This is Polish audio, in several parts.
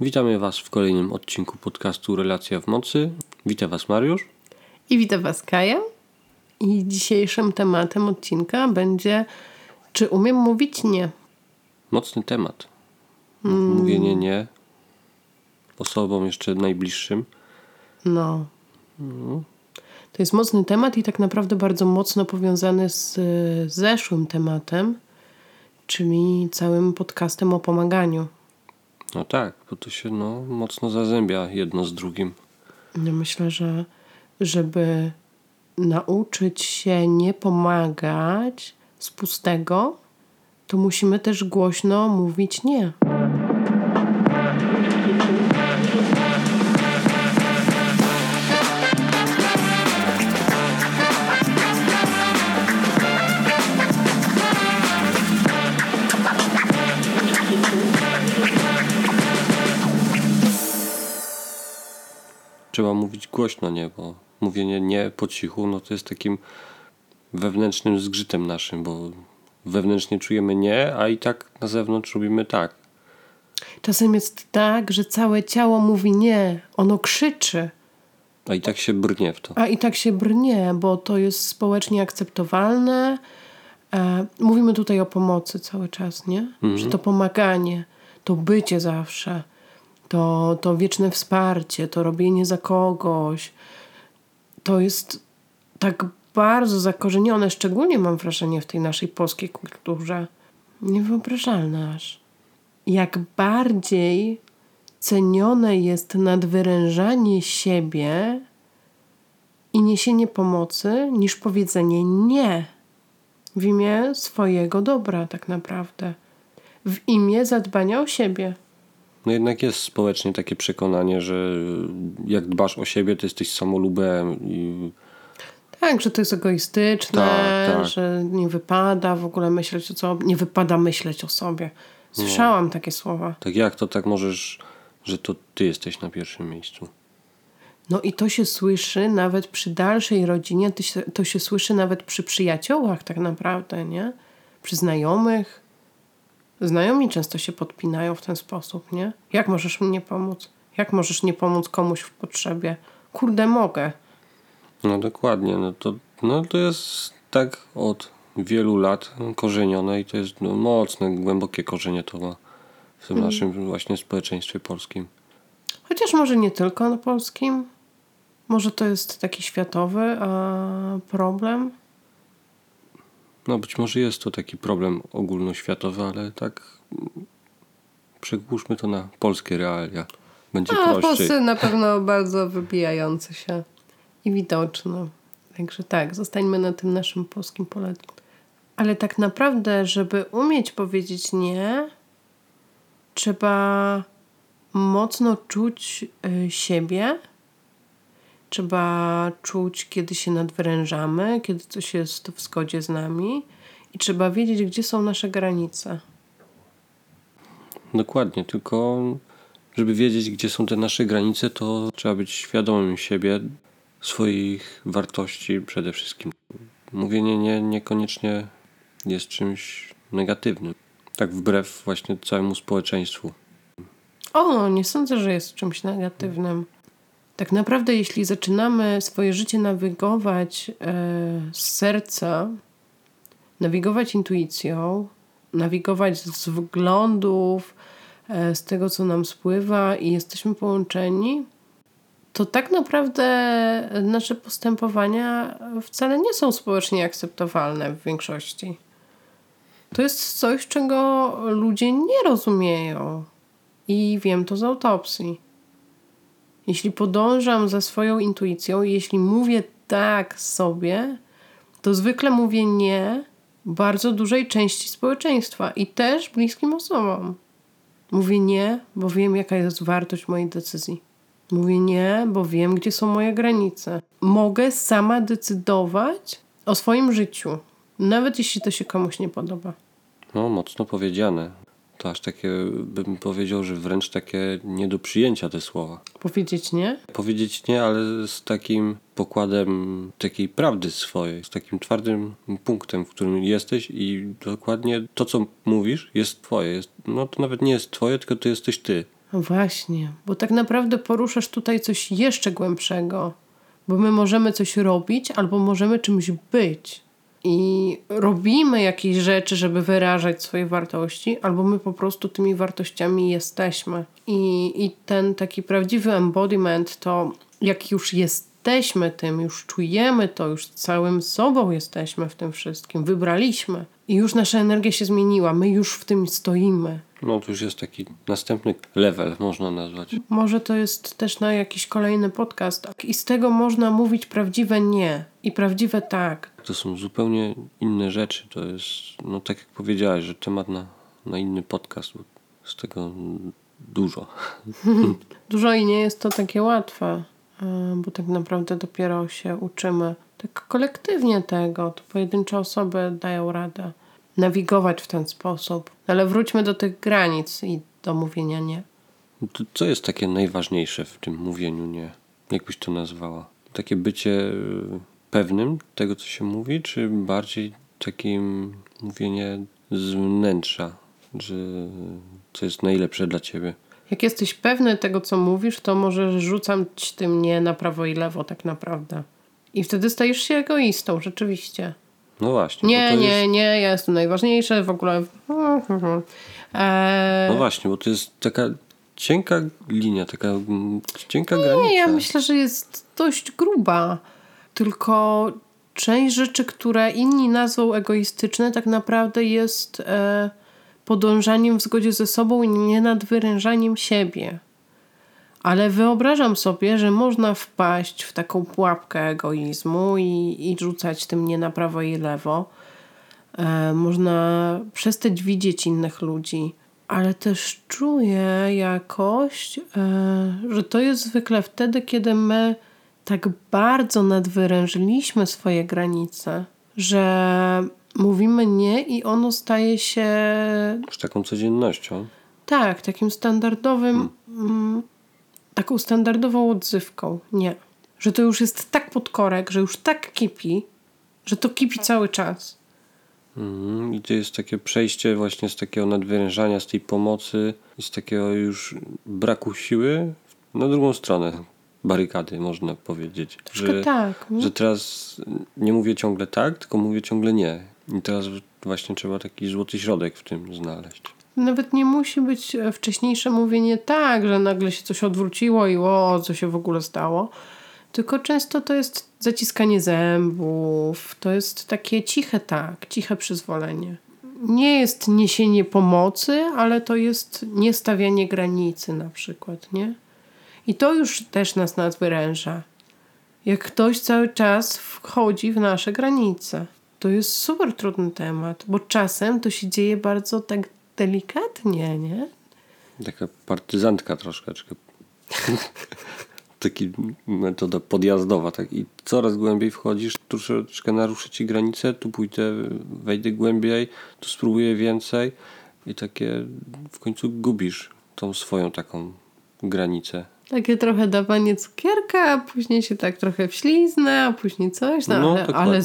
Witamy Was w kolejnym odcinku podcastu Relacja w Mocy. Witam Was Mariusz. I witam Was Kaja. I dzisiejszym tematem odcinka będzie czy umiem mówić nie? Mocny temat. Mówienie nie osobom jeszcze najbliższym. No. To jest mocny temat i tak naprawdę bardzo mocno powiązany z zeszłym tematem, czyli całym podcastem o pomaganiu. No tak, bo to się no, mocno zazębia jedno z drugim. Ja myślę, że żeby nauczyć się nie pomagać z pustego, to musimy też głośno mówić nie. Trzeba mówić głośno nie, bo mówienie nie po cichu, no to jest takim wewnętrznym zgrzytem naszym, bo wewnętrznie czujemy nie, a i tak na zewnątrz robimy tak. Czasem jest tak, że całe ciało mówi nie, ono krzyczy, A i tak się brnie w to. a i tak się brnie, bo to jest społecznie akceptowalne. E, mówimy tutaj o pomocy cały czas, nie? Że to pomaganie, to bycie zawsze, to, to wieczne wsparcie, to robienie za kogoś. To jest tak bardzo zakorzenione, szczególnie mam wrażenie w tej naszej polskiej kulturze. Niewyobrażalne aż. Jak bardziej cenione jest nadwyrężanie siebie i niesienie pomocy niż powiedzenie nie w imię swojego dobra, tak naprawdę. W imię zadbania o siebie. No jednak jest społecznie takie przekonanie, że jak dbasz o siebie, to jesteś samolubem i Tak, że to jest egoistyczne, Tak, tak. że nie wypada w ogóle myśleć o sobie, nie wypada myśleć o sobie. Słyszałam takie słowa. tak jak to tak możesz, że to ty jesteś na pierwszym miejscu. No i to się słyszy nawet przy dalszej rodzinie, to się, to się słyszy nawet przy przyjaciołach tak naprawdę, nie? Przy znajomych. Znajomi często się podpinają w ten sposób, nie? Jak możesz mnie pomóc? Jak możesz nie pomóc komuś w potrzebie? Kurde, mogę. No dokładnie, no to, no to jest tak od wielu lat korzenione i to jest no, mocne, głębokie korzenie to ma w tym naszym właśnie społeczeństwie polskim. Chociaż może nie tylko na polskim. Może to jest taki światowy a, problem. No być może jest to taki problem ogólnoświatowy, ale tak mm, przegłóżmy to na polskie realia. Będzie A prościej. Na pewno bardzo wybijający się i widoczny. Także tak, zostańmy na tym naszym polskim poletku. Ale tak naprawdę, żeby umieć powiedzieć nie, trzeba mocno czuć y, siebie. Trzeba czuć, kiedy się nadwyrężamy, kiedy coś jest w zgodzie z nami. I trzeba wiedzieć, gdzie są nasze granice. Dokładnie, tylko żeby wiedzieć, gdzie są te nasze granice, to trzeba być świadomym siebie, swoich wartości przede wszystkim. Mówienie nie niekoniecznie jest czymś negatywnym. Tak wbrew właśnie całemu społeczeństwu. O, nie sądzę, że jest czymś negatywnym. Tak naprawdę, jeśli zaczynamy swoje życie nawigować e, z serca, nawigować intuicją, nawigować z wglądów, e, z tego, co nam spływa i jesteśmy połączeni, to tak naprawdę nasze postępowania wcale nie są społecznie akceptowalne w większości. To jest coś, czego ludzie nie rozumieją. I wiem to z autopsji. Jeśli podążam za swoją intuicją, jeśli mówię tak sobie, to zwykle mówię nie bardzo dużej części społeczeństwa i też bliskim osobom. Mówię nie, bo wiem, jaka jest wartość mojej decyzji. Mówię nie, bo wiem, gdzie są moje granice. Mogę sama decydować o swoim życiu, nawet jeśli to się komuś nie podoba. No, mocno powiedziane. To aż takie, bym powiedział, że wręcz takie nie do przyjęcia te słowa. Powiedzieć nie? Powiedzieć nie, ale z takim pokładem takiej prawdy swojej, z takim twardym punktem, w którym jesteś i dokładnie to, co mówisz, jest twoje. Jest, no to nawet nie jest twoje, tylko to jesteś ty. No właśnie, bo tak naprawdę poruszasz tutaj coś jeszcze głębszego, bo my możemy coś robić albo możemy czymś być. I robimy jakieś rzeczy, żeby wyrażać swoje wartości, albo my po prostu tymi wartościami jesteśmy. I, I ten taki prawdziwy embodiment to, jak już jesteśmy tym, już czujemy to, już całym sobą jesteśmy w tym wszystkim, wybraliśmy. I już nasza energia się zmieniła, my już w tym stoimy. No to już jest taki następny level, można nazwać. Może to jest też na jakiś kolejny podcast. I z tego można mówić prawdziwe nie i prawdziwe tak. To są zupełnie inne rzeczy. To jest, no tak jak powiedziałeś, że temat na, na inny podcast, bo z tego dużo. Dużo i nie jest to takie łatwe, e, bo tak naprawdę dopiero się uczymy tak kolektywnie tego. To pojedyncze osoby dają radę nawigować w ten sposób. Ale wróćmy do tych granic i do mówienia nie. To, co jest takie najważniejsze w tym mówieniu nie? Jak byś to nazwała? Takie bycie y, pewnym tego, co się mówi, czy bardziej takim mówienie z wnętrza, że co jest najlepsze dla ciebie? Jak jesteś pewny tego, co mówisz, to może rzucam ci tym nie na prawo i lewo tak naprawdę. I wtedy stajesz się egoistą, rzeczywiście. No właśnie. Nie, nie, jest, nie, ja jestem najważniejszy w ogóle. Eee, No właśnie, bo to jest taka cienka linia, taka mm, cienka granica. nie, ja myślę, że jest dość gruba. Tylko część rzeczy, które inni nazwą egoistyczne, tak naprawdę jest e, podążaniem w zgodzie ze sobą i nie nadwyrężaniem siebie. Ale wyobrażam sobie, że można wpaść w taką pułapkę egoizmu i, i rzucać tym nie na prawo i lewo. E, można przestać widzieć innych ludzi, ale też czuję jakoś, e, że to jest zwykle wtedy, kiedy my tak bardzo nadwyrężyliśmy swoje granice, że mówimy nie i ono staje się Z taką codziennością. tak, takim standardowym, mm, taką standardową odzywką. Nie. Że to już jest tak podkorek, że już tak kipi, że to kipi cały czas. Mhm. I to jest takie przejście właśnie z takiego nadwyrężania, z tej pomocy i z takiego już braku siły na drugą stronę barykady, można powiedzieć. Troszkę Że, tak. że teraz nie mówię ciągle tak, tylko mówię ciągle nie. I teraz właśnie trzeba taki złoty środek w tym znaleźć. Nawet nie musi być e, wcześniejsze mówienie tak, że nagle się coś odwróciło i o, co się w ogóle stało. Tylko często to jest zaciskanie zębów, to jest takie ciche tak, ciche przyzwolenie. Nie jest niesienie pomocy, ale to jest niestawianie granicy na przykład, nie? I to już też nas nadwyręża. Jak ktoś cały czas wchodzi w nasze granice. To jest super trudny temat, bo czasem to się dzieje bardzo tak delikatnie, nie? Taka partyzantka troszeczkę. Taki metoda podjazdowa. Tak. I coraz głębiej wchodzisz, troszeczkę naruszę ci granicę, tu pójdę, wejdę głębiej, tu spróbuję więcej i takie w końcu gubisz tą swoją taką granicę. Takie trochę dawanie cukierka, a później się tak trochę wśliznę, a później coś. No, No, ale, ale,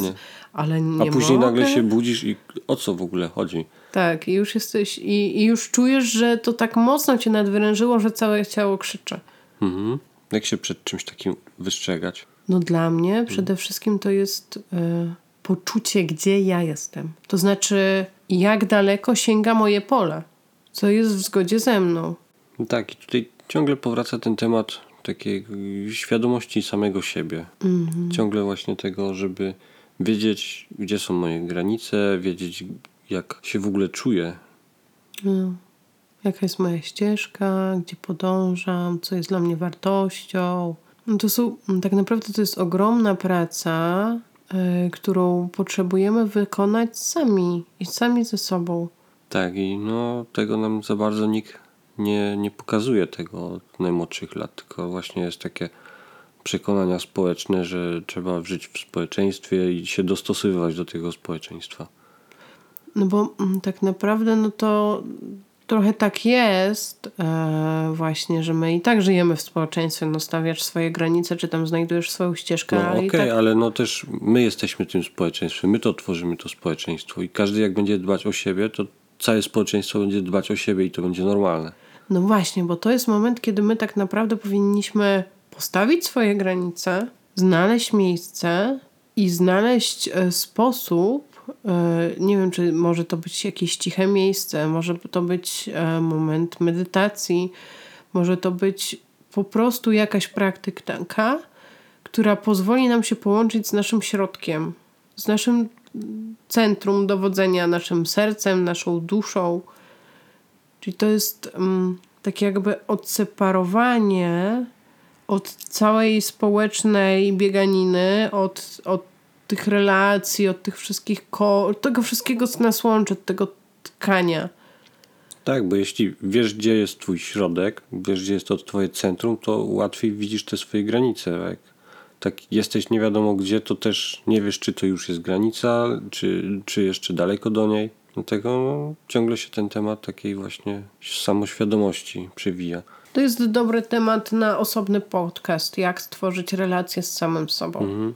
ale nie A później mogę. nagle się budzisz i o co w ogóle chodzi? Tak, i już jesteś, i, i już czujesz, że to tak mocno cię nadwyrężyło, że całe ciało krzyczy. Mhm. Jak się przed czymś takim wystrzegać? No dla mnie przede wszystkim to jest e, poczucie, gdzie ja jestem. To znaczy, jak daleko sięga moje pole, co jest w zgodzie ze mną. No tak, i tutaj ciągle powraca ten temat takiej świadomości samego siebie. Ciągle właśnie tego, żeby wiedzieć, gdzie są moje granice, wiedzieć, jak się w ogóle czuję. No. Jaka jest moja ścieżka, gdzie podążam, co jest dla mnie wartością. No to są, tak naprawdę to jest ogromna praca, y, którą potrzebujemy wykonać sami i sami ze sobą. Tak, i no tego nam za bardzo nikt nie, nie pokazuje tego od najmłodszych lat, tylko właśnie jest takie przekonania społeczne, że trzeba żyć w społeczeństwie i się dostosowywać do tego społeczeństwa. No bo mm, tak naprawdę no to trochę tak jest e, właśnie, że my i tak żyjemy w społeczeństwie, no stawiasz swoje granice, czy tam znajdujesz swoją ścieżkę, No okej, i tak ale no też my jesteśmy tym społeczeństwem, my to tworzymy to społeczeństwo i każdy jak będzie dbać o siebie, to całe społeczeństwo będzie dbać o siebie i to będzie normalne. No właśnie, bo to jest moment, kiedy my tak naprawdę powinniśmy postawić swoje granice, znaleźć miejsce i znaleźć e, sposób. E, Nie wiem, czy może to być jakieś ciche miejsce, może to być e, moment medytacji, może to być po prostu jakaś praktyka, która pozwoli nam się połączyć z naszym środkiem, z naszym centrum dowodzenia, naszym sercem, naszą duszą. Czyli to jest um, takie jakby odseparowanie od całej społecznej bieganiny, od, od tych relacji, od tych wszystkich ko- od tego wszystkiego, co nas łączy, od tego tkania. Tak, bo jeśli wiesz, gdzie jest twój środek, wiesz, gdzie jest to twoje centrum, to łatwiej widzisz te swoje granice. Jak tak jesteś nie wiadomo gdzie, to też nie wiesz, czy to już jest granica, czy, czy jeszcze daleko do niej. Dlatego no, ciągle się ten temat takiej właśnie samoświadomości przewija. To jest dobry temat na osobny podcast, jak stworzyć relacje z samym sobą.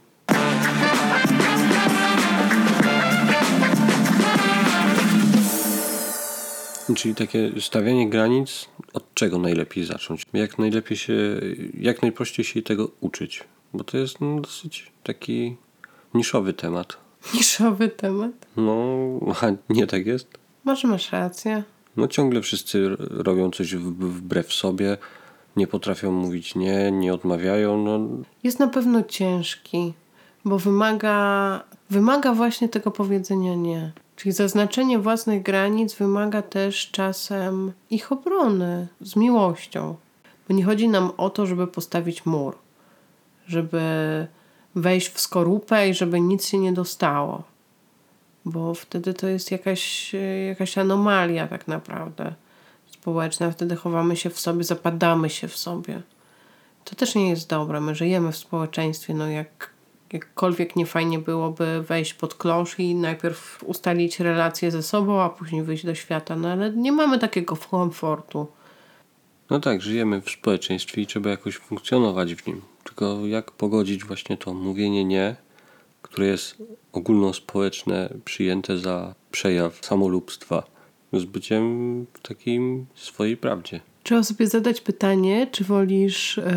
Czyli takie stawianie granic, od czego najlepiej zacząć? Jak najlepiej się, jak najprościej się tego uczyć? Bo to jest no, dosyć taki niszowy temat. Niszowy temat. No, a nie tak jest? Może masz rację. No ciągle wszyscy robią coś w- wbrew sobie, nie potrafią mówić nie, nie odmawiają. No, Jest na pewno ciężki, bo wymaga, wymaga właśnie tego powiedzenia nie. Czyli zaznaczenie własnych granic wymaga też czasem ich obrony z miłością. Bo nie chodzi nam o to, żeby postawić mur, żeby wejść w skorupę i żeby nic się nie dostało. Bo wtedy to jest jakaś, jakaś anomalia tak naprawdę społeczna. Wtedy chowamy się w sobie, zapadamy się w sobie. To też nie jest dobre. My żyjemy w społeczeństwie, no jak, jakkolwiek nie fajnie byłoby wejść pod klosz i najpierw ustalić relacje ze sobą, a później wyjść do świata. No ale nie mamy takiego komfortu. no tak, żyjemy w społeczeństwie i trzeba jakoś funkcjonować w nim. Tylko jak pogodzić właśnie to mówienie nie, które jest ogólnospołeczne, przyjęte za przejaw samolubstwa, z byciem w takim swojej prawdzie. Trzeba sobie zadać pytanie, czy wolisz e,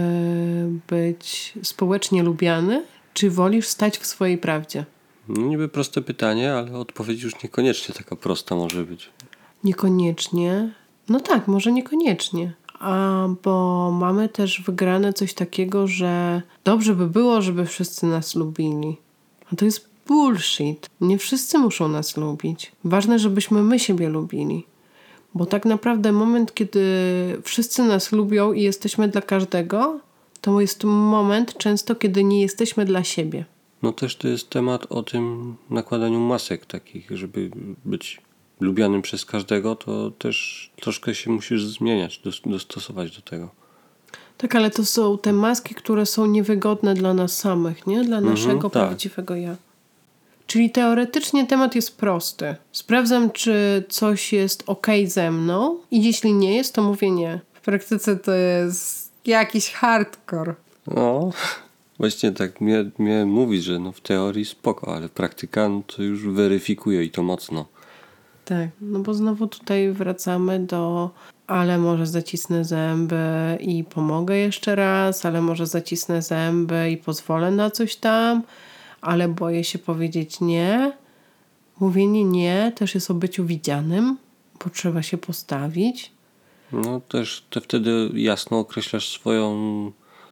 być społecznie lubiany, czy wolisz stać w swojej prawdzie? No niby proste pytanie, ale odpowiedź już niekoniecznie taka prosta może być. Niekoniecznie. No tak, może niekoniecznie. A bo mamy też wygrane coś takiego, że dobrze by było, żeby wszyscy nas lubili. A to jest bullshit. Nie wszyscy muszą nas lubić. Ważne, żebyśmy my siebie lubili. Bo tak naprawdę moment, kiedy wszyscy nas lubią i jesteśmy dla każdego, to jest moment często, kiedy nie jesteśmy dla siebie. No też to jest temat o tym nakładaniu masek takich, żeby być lubianym przez każdego, to też troszkę się musisz zmieniać, dos- dostosować do tego. Tak, ale to są te maski, które są niewygodne dla nas samych, nie? Dla naszego tak. prawdziwego ja. Czyli teoretycznie temat jest prosty. Sprawdzam, czy coś jest ok ze mną i jeśli nie jest, to mówię nie. W praktyce to jest jakiś hardcore. No, właśnie tak mnie, mnie mówi, że no w teorii spoko, ale praktyka no to już weryfikuje i to mocno. Tak, no bo znowu tutaj wracamy do ale może zacisnę zęby i pomogę jeszcze raz, ale może zacisnę zęby i pozwolę na coś tam, ale boję się powiedzieć nie. Mówienie nie też jest o byciu widzianym, bo trzeba się postawić. No też te wtedy jasno określasz swoją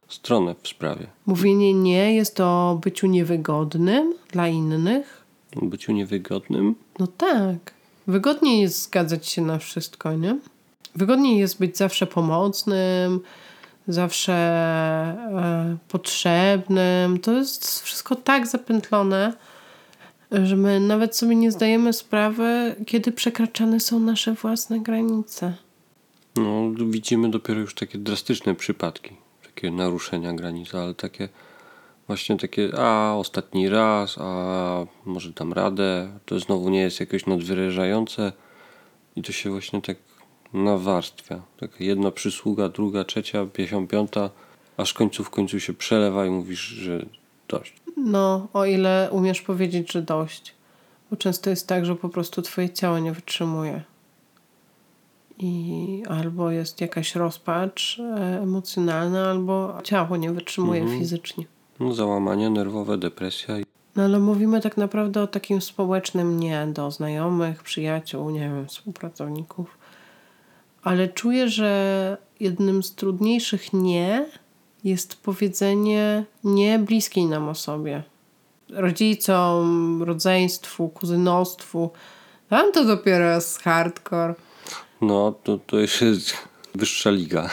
stronę w sprawie. Mówienie nie jest o byciu niewygodnym dla innych. Byciu niewygodnym. No tak. Wygodniej jest zgadzać się na wszystko, nie? Wygodniej jest być zawsze pomocnym, zawsze e, potrzebnym. To jest wszystko tak zapętlone, że my nawet sobie nie zdajemy sprawy, kiedy przekraczane są nasze własne granice. No widzimy dopiero już takie drastyczne przypadki, takie naruszenia granic, ale takie właśnie takie, a ostatni raz, a może dam radę, to znowu nie jest jakoś nadwyrężające i to się właśnie tak nawarstwia. Taka jedna przysługa, druga, trzecia, pięćdziesiąt piąta, aż końcu w końcu się przelewa i mówisz, że dość. No, o ile umiesz powiedzieć, że dość. Bo często jest tak, że po prostu twoje ciało nie wytrzymuje. I albo jest jakaś rozpacz e, emocjonalna, albo ciało nie wytrzymuje fizycznie. No, załamanie nerwowe, depresja. No ale mówimy tak naprawdę o takim społecznym nie do znajomych, przyjaciół, nie wiem, współpracowników. Ale czuję, że jednym z trudniejszych nie jest powiedzenie nie bliskiej nam osobie. Rodzicom, rodzeństwu, kuzynostwu. Tam to dopiero jest hardcore. No, to, to już jest wyższa liga.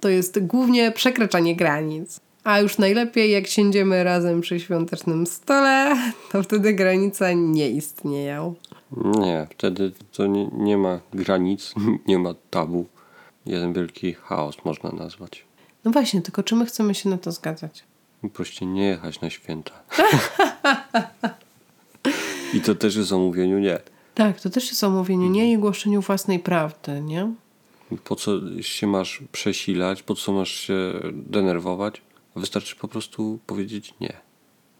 To jest głównie przekraczanie granic. A już najlepiej, jak siędziemy razem przy świątecznym stole, to wtedy granice nie istnieją. Nie, wtedy to nie, nie ma granic, nie ma tabu. Jeden wielki chaos można nazwać. No właśnie, tylko czy my chcemy się na to zgadzać? Proście nie jechać na święta. I to też jest o mówieniu nie. Tak, to też jest o mówieniu nie i głoszeniu własnej prawdy, nie? Po co się masz przesilać, po co masz się denerwować? Wystarczy po prostu powiedzieć nie.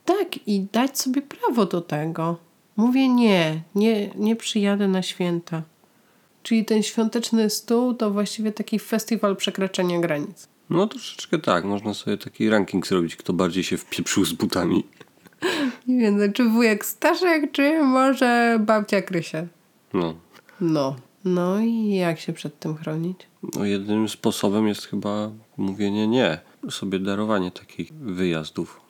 Tak, i dać sobie prawo do tego. Mówię nie, nie, nie przyjadę na święta. Czyli ten świąteczny stół to właściwie taki festiwal przekraczania granic. No troszeczkę tak, można sobie taki ranking zrobić, kto bardziej się wpieprzył z butami. Nie wiem, czy wujek Staszek, czy może babcia Krysia. No. No. No i jak się przed tym chronić? No jedynym sposobem jest chyba mówienie nie. Sobie darowanie takich wyjazdów.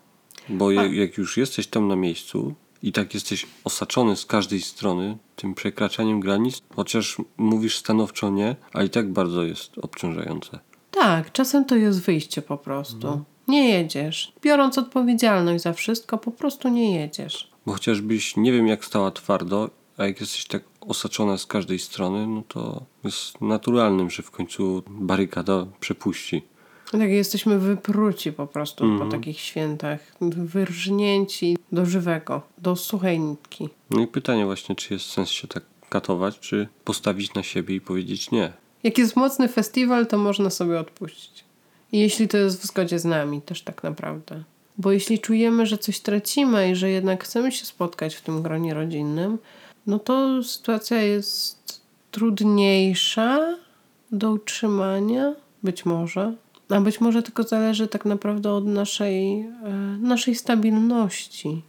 Bo je, jak już jesteś tam na miejscu i tak jesteś osaczony z każdej strony tym przekraczaniem granic, chociaż mówisz stanowczo nie, a i tak bardzo jest obciążające. Tak, czasem to jest wyjście po prostu. Nie jedziesz. Biorąc odpowiedzialność za wszystko, po prostu nie jedziesz. Bo chociażbyś nie wiem jak stała twardo, a jak jesteś tak osaczona z każdej strony, no to jest naturalnym, że w końcu barykada przepuści. Tak, jesteśmy wypruci po prostu po takich świętach. Wyrżnięci do żywego, do suchej nitki. No i pytanie właśnie, czy jest sens się tak katować, czy postawić na siebie i powiedzieć nie. Jak jest mocny festiwal, to można sobie odpuścić. Jeśli to jest w zgodzie z nami, też tak naprawdę. Bo jeśli czujemy, że coś tracimy i że jednak chcemy się spotkać w tym gronie rodzinnym, no to sytuacja jest trudniejsza do utrzymania, być może. A być może tylko zależy tak naprawdę od naszej, e, naszej stabilności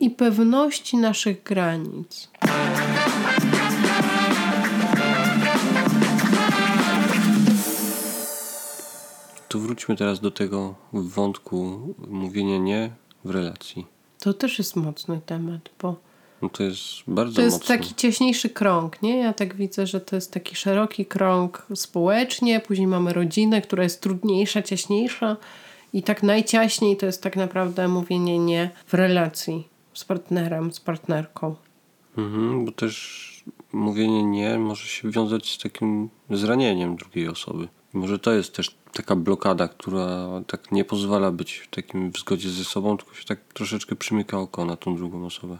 i pewności naszych granic. To wróćmy teraz do tego wątku mówienia nie w relacji. To też jest mocny temat, bo No to jest bardzo To jest mocne. taki cieśniejszy krąg, nie? Ja tak widzę, że to jest taki szeroki krąg społecznie, później mamy rodzinę, która jest trudniejsza, cieśniejsza i tak najciaśniej to jest tak naprawdę mówienie nie w relacji z partnerem, z partnerką. Mhm, bo też mówienie nie może się wiązać z takim zranieniem drugiej osoby. Może to jest też taka blokada, która tak nie pozwala być w takim w zgodzie ze sobą, tylko się tak troszeczkę przymyka oko na tą drugą osobę.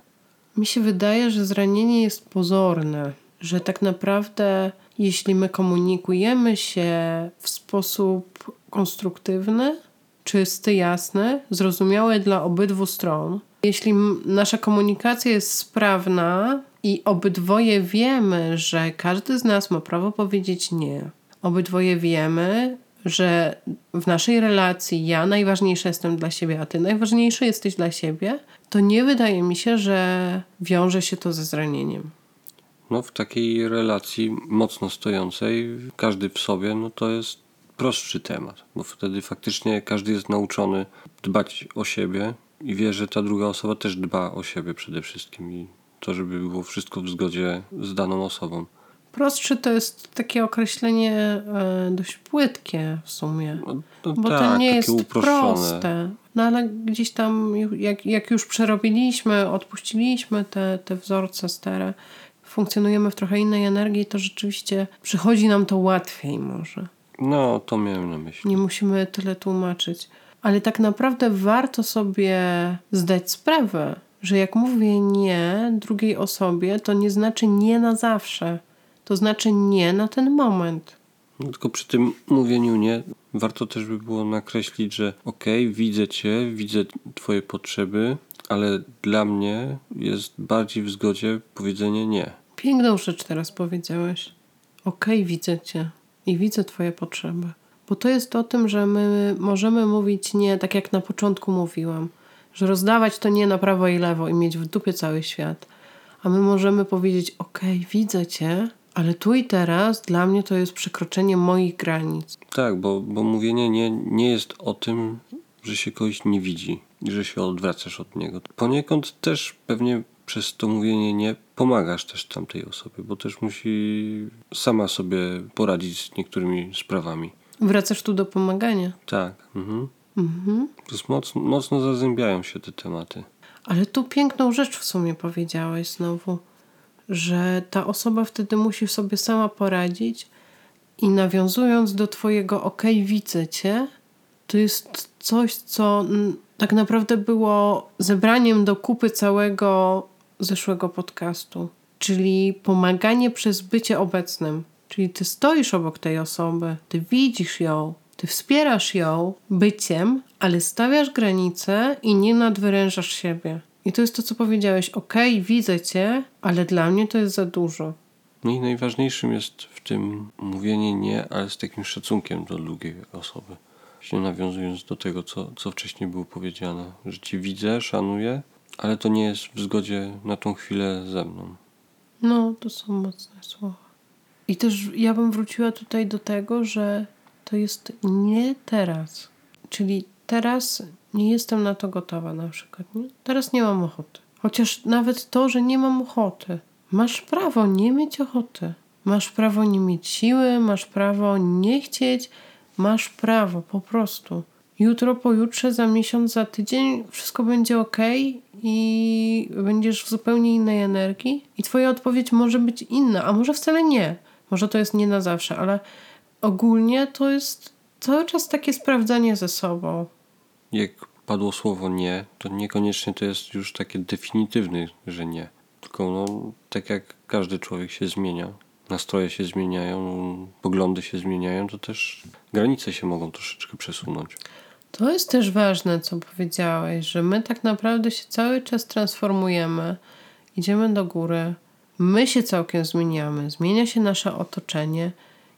Mi się wydaje, że zranienie jest pozorne, że tak naprawdę jeśli my komunikujemy się w sposób konstruktywny, czysty, jasny, zrozumiały dla obydwu stron, jeśli nasza komunikacja jest sprawna i obydwoje wiemy, że każdy z nas ma prawo powiedzieć nie, obydwoje wiemy, że w naszej relacji ja najważniejsza jestem dla siebie, a ty najważniejszy jesteś dla siebie, to nie wydaje mi się, że wiąże się to ze zranieniem. No w takiej relacji mocno stojącej, każdy w sobie, no to jest prostszy temat, bo wtedy faktycznie każdy jest nauczony dbać o siebie i wie, że ta druga osoba też dba o siebie przede wszystkim i to, żeby było wszystko w zgodzie z daną osobą. Prostszy to jest takie określenie e, dość płytkie w sumie. No, no Bo tak, to nie jest uproszczone. proste. No ale gdzieś tam, jak, jak już przerobiliśmy, odpuściliśmy te, te wzorce stare, funkcjonujemy w trochę innej energii, to rzeczywiście przychodzi nam to łatwiej może. No, to miałem na myśli. Nie musimy tyle tłumaczyć. Ale tak naprawdę warto sobie zdać sprawę, że jak mówię nie drugiej osobie, to nie znaczy nie na zawsze. To znaczy nie na ten moment. Tylko przy tym mówieniu nie, warto też by było nakreślić, że okej, widzę cię, widzę twoje potrzeby, ale dla mnie jest bardziej w zgodzie powiedzenie nie. Piękną rzecz teraz powiedziałeś. okej, widzę cię i widzę twoje potrzeby. Bo to jest o tym, że my możemy mówić nie, tak jak na początku mówiłam, że rozdawać to nie na prawo i lewo i mieć w dupie cały świat. A my możemy powiedzieć, okej, widzę cię, ale tu i teraz dla mnie to jest przekroczenie moich granic. Tak, bo, bo mówienie nie, nie jest o tym, że się kogoś nie widzi i że się odwracasz od niego. Poniekąd też pewnie przez to mówienie nie pomagasz też tamtej osobie, bo też musi sama sobie poradzić z niektórymi sprawami. Wracasz tu do pomagania. Tak. Mhm. Mhm. To jest mocno, mocno zazębiają się te tematy. Ale tu piękną rzecz w sumie powiedziałeś znowu, że ta osoba wtedy musi sobie sama poradzić i nawiązując do twojego okej, widzę cię, to jest coś, co tak naprawdę było zebraniem do kupy całego zeszłego podcastu. Czyli pomaganie przez bycie obecnym. Czyli ty stoisz obok tej osoby, ty widzisz ją, ty wspierasz ją byciem, ale stawiasz granice i nie nadwyrężasz siebie. I to jest to, co powiedziałeś. Okej, widzę cię, ale dla mnie to jest za dużo. No i najważniejszym jest w tym mówienie nie, ale z takim szacunkiem do drugiej osoby. Właśnie nawiązując do tego, co, co wcześniej było powiedziane, że cię widzę, szanuję, ale to nie jest w zgodzie na tą chwilę ze mną. No, to są mocne słowa. I też ja bym wróciła tutaj do tego, że to jest nie teraz. Czyli teraz nie jestem na to gotowa na przykład. Nie? Teraz nie mam ochoty. Chociaż nawet to, że nie mam ochoty. Masz prawo nie mieć ochoty. Masz prawo nie mieć siły, masz prawo nie chcieć, masz prawo po prostu. Jutro, pojutrze, za miesiąc, za tydzień wszystko będzie ok i będziesz w zupełnie innej energii. I Twoja odpowiedź może być inna, a może wcale nie. Może to jest nie na zawsze, ale ogólnie to jest cały czas takie sprawdzanie ze sobą. Jak padło słowo nie, to niekoniecznie to jest już takie definitywne, że nie. Tylko no, tak jak każdy człowiek się zmienia, nastroje się zmieniają, poglądy się zmieniają, to też granice się mogą troszeczkę przesunąć. To jest też ważne, co powiedziałeś, że my tak naprawdę się cały czas transformujemy, idziemy do góry, my się całkiem zmieniamy, zmienia się nasze otoczenie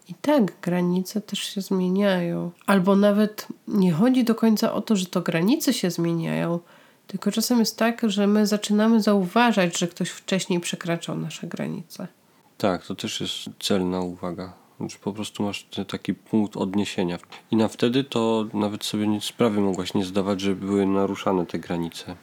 i tak granice też się zmieniają. Albo nawet nie chodzi do końca o to, że to granice się zmieniają, tylko czasem jest tak, że my zaczynamy zauważać, że ktoś wcześniej przekraczał nasze granice. Tak, to też jest celna uwaga. Że po prostu masz taki punkt odniesienia. I na wtedy to nawet sobie sprawy mogłaś nie zdawać, że były naruszane te granice.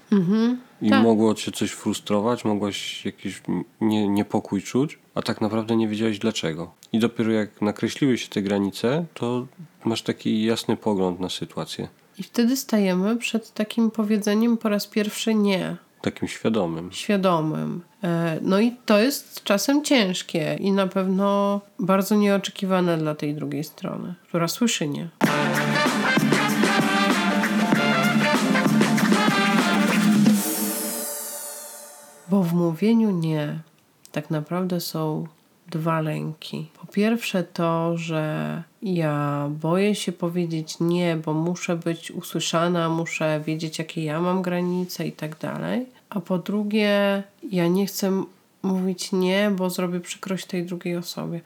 I tak. mogło cię coś frustrować, mogłaś jakiś nie, niepokój czuć, a tak naprawdę nie wiedziałeś dlaczego. I dopiero jak nakreśliły się te granice, to masz taki jasny pogląd na sytuację. I wtedy stajemy przed takim powiedzeniem po raz pierwszy nie. Takim świadomym. świadomym. E, No i to jest czasem ciężkie i na pewno bardzo nieoczekiwane dla tej drugiej strony, która słyszy nie. Bo w mówieniu nie tak naprawdę są dwa lęki. Po pierwsze to, że ja boję się powiedzieć nie, bo muszę być usłyszana, muszę wiedzieć, jakie ja mam granice i tak dalej. A po drugie, ja nie chcę mówić nie, bo zrobię przykrość tej drugiej osobie.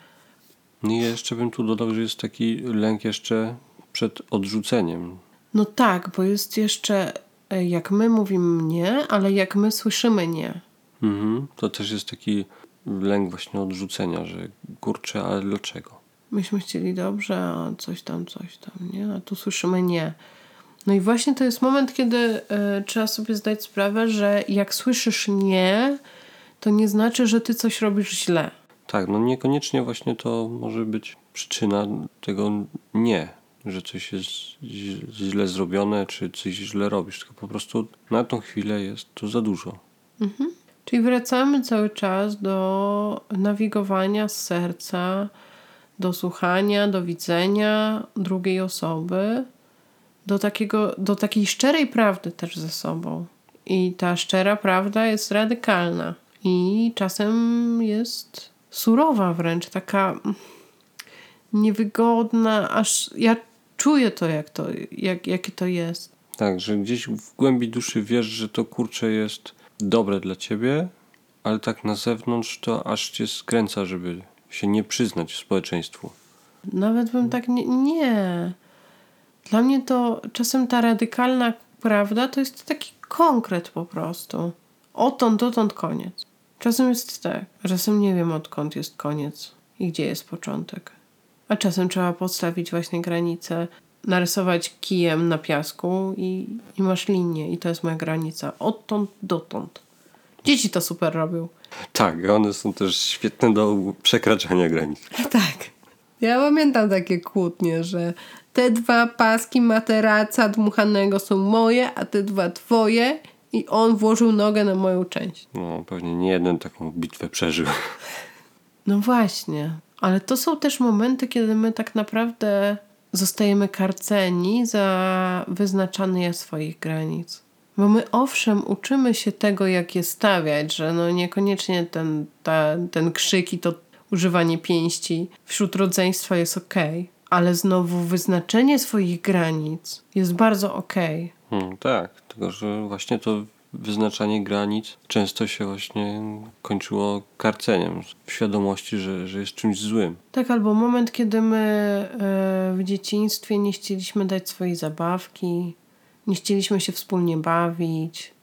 No I jeszcze bym tu dodał, że jest taki lęk jeszcze przed odrzuceniem. No tak, bo jest jeszcze e, jak my mówimy nie, ale jak my słyszymy nie. Mhm. To też jest taki lęk właśnie odrzucenia, że kurczę, ale dlaczego? Myśmy chcieli dobrze, a coś tam, coś tam, nie? A tu słyszymy nie. No i właśnie to jest moment, kiedy e, trzeba sobie zdać sprawę, że jak słyszysz nie, to nie znaczy, że ty coś robisz źle. Tak, no niekoniecznie właśnie to może być przyczyna tego nie, że coś jest źle zrobione, czy coś źle robisz, tylko po prostu na tą chwilę jest to za dużo. Czyli wracamy cały czas do nawigowania z serca, do słuchania, do widzenia drugiej osoby, do, takiego, do takiej szczerej prawdy też ze sobą. I ta szczera prawda jest radykalna i czasem jest surowa wręcz, taka niewygodna, aż ja czuję to, jak to jak, jakie to jest. Tak, że gdzieś w głębi duszy wiesz, że to kurcze jest dobre dla ciebie, ale tak na zewnątrz to aż cię skręca, żeby się nie przyznać społeczeństwu. Nawet bym tak nie, nie. Dla mnie to czasem ta radykalna prawda to jest taki konkret po prostu. Odtąd, dotąd koniec. Czasem jest tak, czasem nie wiem odkąd jest koniec i gdzie jest początek. A czasem trzeba postawić właśnie granicę, narysować kijem na piasku i, i masz linię i to jest moja granica. Odtąd, dotąd. Dzieci to super robią. Tak, one są też świetne do przekraczania granic. Tak. Ja pamiętam takie kłótnie, że te dwa paski materaca dmuchanego są moje, a te dwa twoje i on włożył nogę na moją część. No, pewnie nie jeden taką bitwę przeżył. No właśnie. Ale to są też momenty, kiedy my tak naprawdę zostajemy karceni za wyznaczanie swoich granic. Bo my owszem uczymy się tego, jak je stawiać, że no niekoniecznie ten, ta, ten krzyk i to używanie pięści wśród rodzeństwa jest okej, ale znowu wyznaczenie swoich granic jest bardzo okej. Hmm, tak, tylko że właśnie to wyznaczanie granic często się właśnie kończyło karceniem w świadomości, że, że jest czymś złym. Tak, albo moment, kiedy my e, w dzieciństwie nie chcieliśmy dać swojej zabawki, nie chcieliśmy się wspólnie bawić,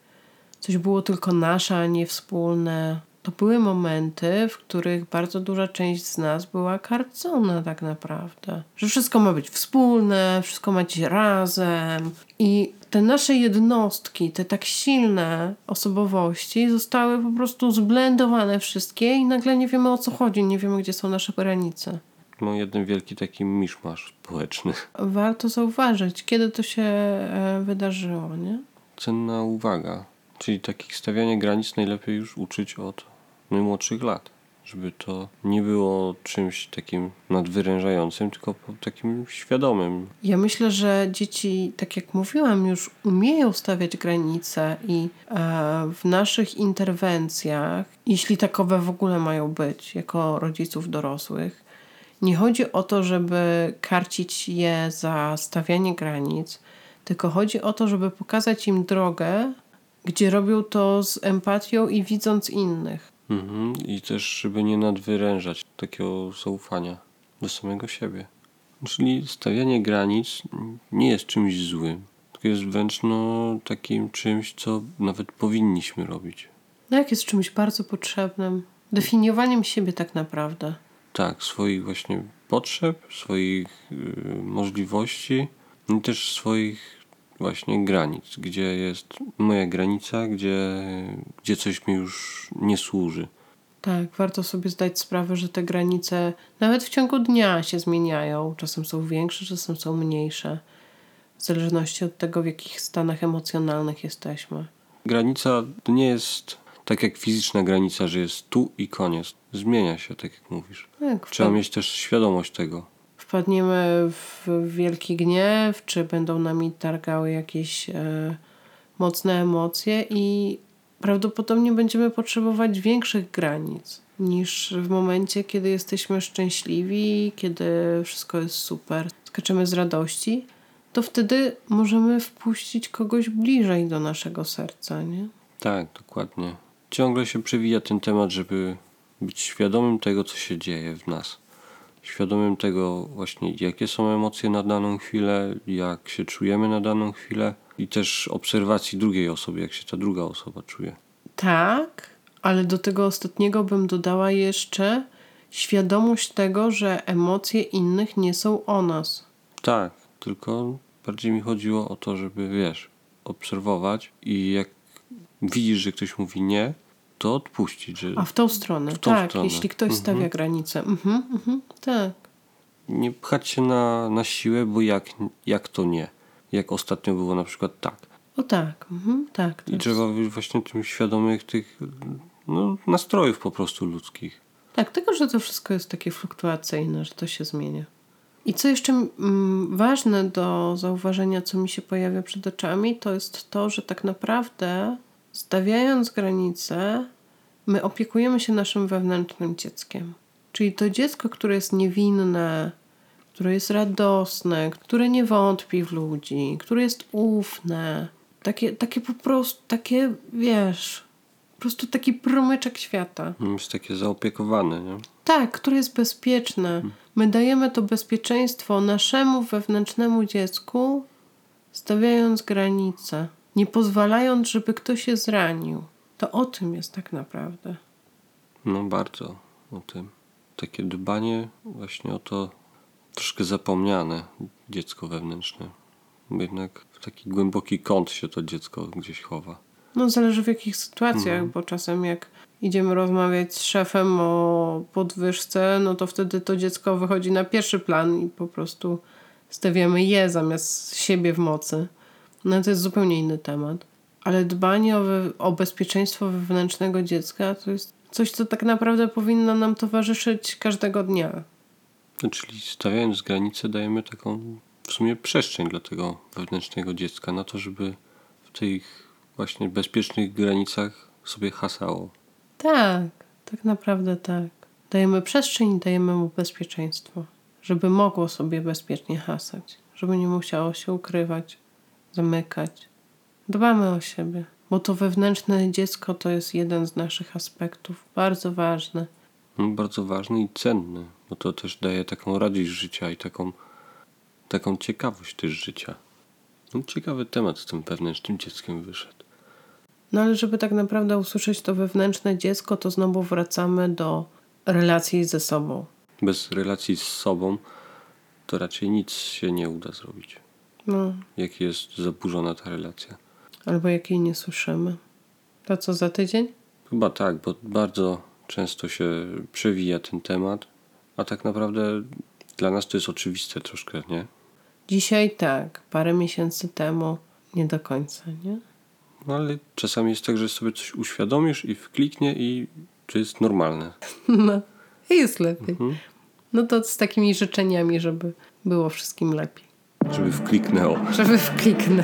coś było tylko nasze, a nie wspólne. To były momenty, w których bardzo duża część z nas była karcona tak naprawdę. Że wszystko ma być wspólne, wszystko ma być razem. I te nasze jednostki, te tak silne osobowości zostały po prostu zblendowane wszystkie i nagle nie wiemy o co chodzi, nie wiemy gdzie są nasze granice. No jeden wielki taki miszmasz społeczny. Warto zauważyć, kiedy to się e, wydarzyło, nie? Cenna uwaga. Czyli takich stawiania granic najlepiej już uczyć od najmłodszych lat. Żeby to nie było czymś takim nadwyrężającym, tylko takim świadomym. Ja myślę, że dzieci, tak jak mówiłam, już umieją stawiać granice i e, w naszych interwencjach, jeśli takowe w ogóle mają być, jako rodziców dorosłych, nie chodzi o to, żeby karcić je za stawianie granic, tylko chodzi o to, żeby pokazać im drogę, gdzie robią to z empatią i widząc innych. Mhm. I też, żeby nie nadwyrężać takiego zaufania do samego siebie. Czyli stawianie granic nie jest czymś złym, tylko jest wręcz no, takim czymś, co nawet powinniśmy robić. No jak jest czymś bardzo potrzebnym, definiowaniem siebie tak naprawdę. Tak, swoich właśnie potrzeb, swoich y, możliwości i też swoich właśnie granic, gdzie jest moja granica, gdzie, gdzie coś mi już nie służy. Tak, warto sobie zdać sprawę, że te granice nawet w ciągu dnia się zmieniają. Czasem są większe, czasem są mniejsze. W zależności od tego, w jakich stanach emocjonalnych jesteśmy. Granica nie jest tak jak fizyczna granica, że jest tu i koniec. Zmienia się, tak jak mówisz. Tak, Trzeba wpad- mieć też świadomość tego. Wpadniemy w wielki gniew, czy będą nami targały jakieś e, mocne emocje i prawdopodobnie będziemy potrzebować większych granic niż w momencie, kiedy jesteśmy szczęśliwi, kiedy wszystko jest super, skaczemy z radości, to wtedy możemy wpuścić kogoś bliżej do naszego serca, nie? Tak, dokładnie. Ciągle się przewija ten temat, żeby być świadomym tego, co się dzieje w nas. Świadomym tego właśnie, jakie są emocje na daną chwilę, jak się czujemy na daną chwilę i też obserwacji drugiej osoby, jak się ta druga osoba czuje. Tak, ale do tego ostatniego bym dodała jeszcze świadomość tego, że emocje innych nie są o nas. Tak, tylko bardziej mi chodziło o to, żeby wiesz, obserwować i jak widzisz, że ktoś mówi nie, to odpuścić, że A w tą stronę, W tą tak, stronę. jeśli ktoś Mhm. stawia granicę. Mhm, mhm, tak. nie pchać się na, na siłę, bo jak, jak to nie? Jak ostatnio było na przykład tak. O tak, mhm, tak. I trzeba być właśnie tym świadomych tych no, nastrojów po prostu ludzkich. Tak, tylko że to wszystko jest takie fluktuacyjne, że to się zmienia. I co jeszcze mm, ważne do zauważenia, co mi się pojawia przed oczami, to jest to, że tak naprawdę stawiając granice, my opiekujemy się naszym wewnętrznym dzieckiem. Czyli to dziecko, które jest niewinne, które jest radosne, które nie wątpi w ludzi, które jest ufne, takie, takie po prostu, takie wiesz, po prostu taki promyczek świata. Jest takie zaopiekowane, nie? Tak, które jest bezpieczne. My dajemy to bezpieczeństwo naszemu wewnętrznemu dziecku, stawiając granice, nie pozwalając, żeby ktoś się zranił. To o tym jest tak naprawdę. No bardzo o tym. Takie dbanie właśnie o to troszkę zapomniane dziecko wewnętrzne. Bo Jednak w taki głęboki kąt się to dziecko gdzieś chowa. No zależy w jakich sytuacjach, bo czasem jak idziemy rozmawiać z szefem o podwyżce, no to wtedy to dziecko wychodzi na pierwszy plan i po prostu stawiamy je zamiast siebie w mocy. No to jest zupełnie inny temat. Ale dbanie o, we, o bezpieczeństwo wewnętrznego dziecka to jest coś, co tak naprawdę powinno nam towarzyszyć każdego dnia. No, czyli stawiając granice dajemy taką w sumie przestrzeń dla tego wewnętrznego dziecka na to, żeby w tych właśnie bezpiecznych granicach sobie hasało. Tak, tak naprawdę tak. Dajemy przestrzeń i dajemy mu bezpieczeństwo, żeby mogło sobie bezpiecznie hasać, żeby nie musiało się ukrywać, zamykać. Dbamy o siebie, bo to wewnętrzne dziecko to jest jeden z naszych aspektów, bardzo ważny. No, bardzo ważny i cenny, bo to też daje taką radość życia i taką, taką ciekawość też życia. No, ciekawy temat z tym wewnętrznym dzieckiem wyszedł. No ale żeby tak naprawdę usłyszeć to wewnętrzne dziecko, to znowu wracamy do relacji ze sobą. Bez relacji z sobą to raczej nic się nie uda zrobić. No, Jak jest zaburzona ta relacja. albo jakiej nie słyszymy. To co za tydzień? Chyba tak, bo bardzo często się przewija ten temat, a tak naprawdę dla nas to jest oczywiste troszkę, nie? Dzisiaj tak, parę miesięcy temu nie do końca, nie? No ale czasami jest tak, że sobie coś uświadomisz i wkliknie i to jest normalne. No, jest lepiej. No to z takimi życzeniami, żeby było wszystkim lepiej. Żeby wkliknęło. Żeby wkliknę.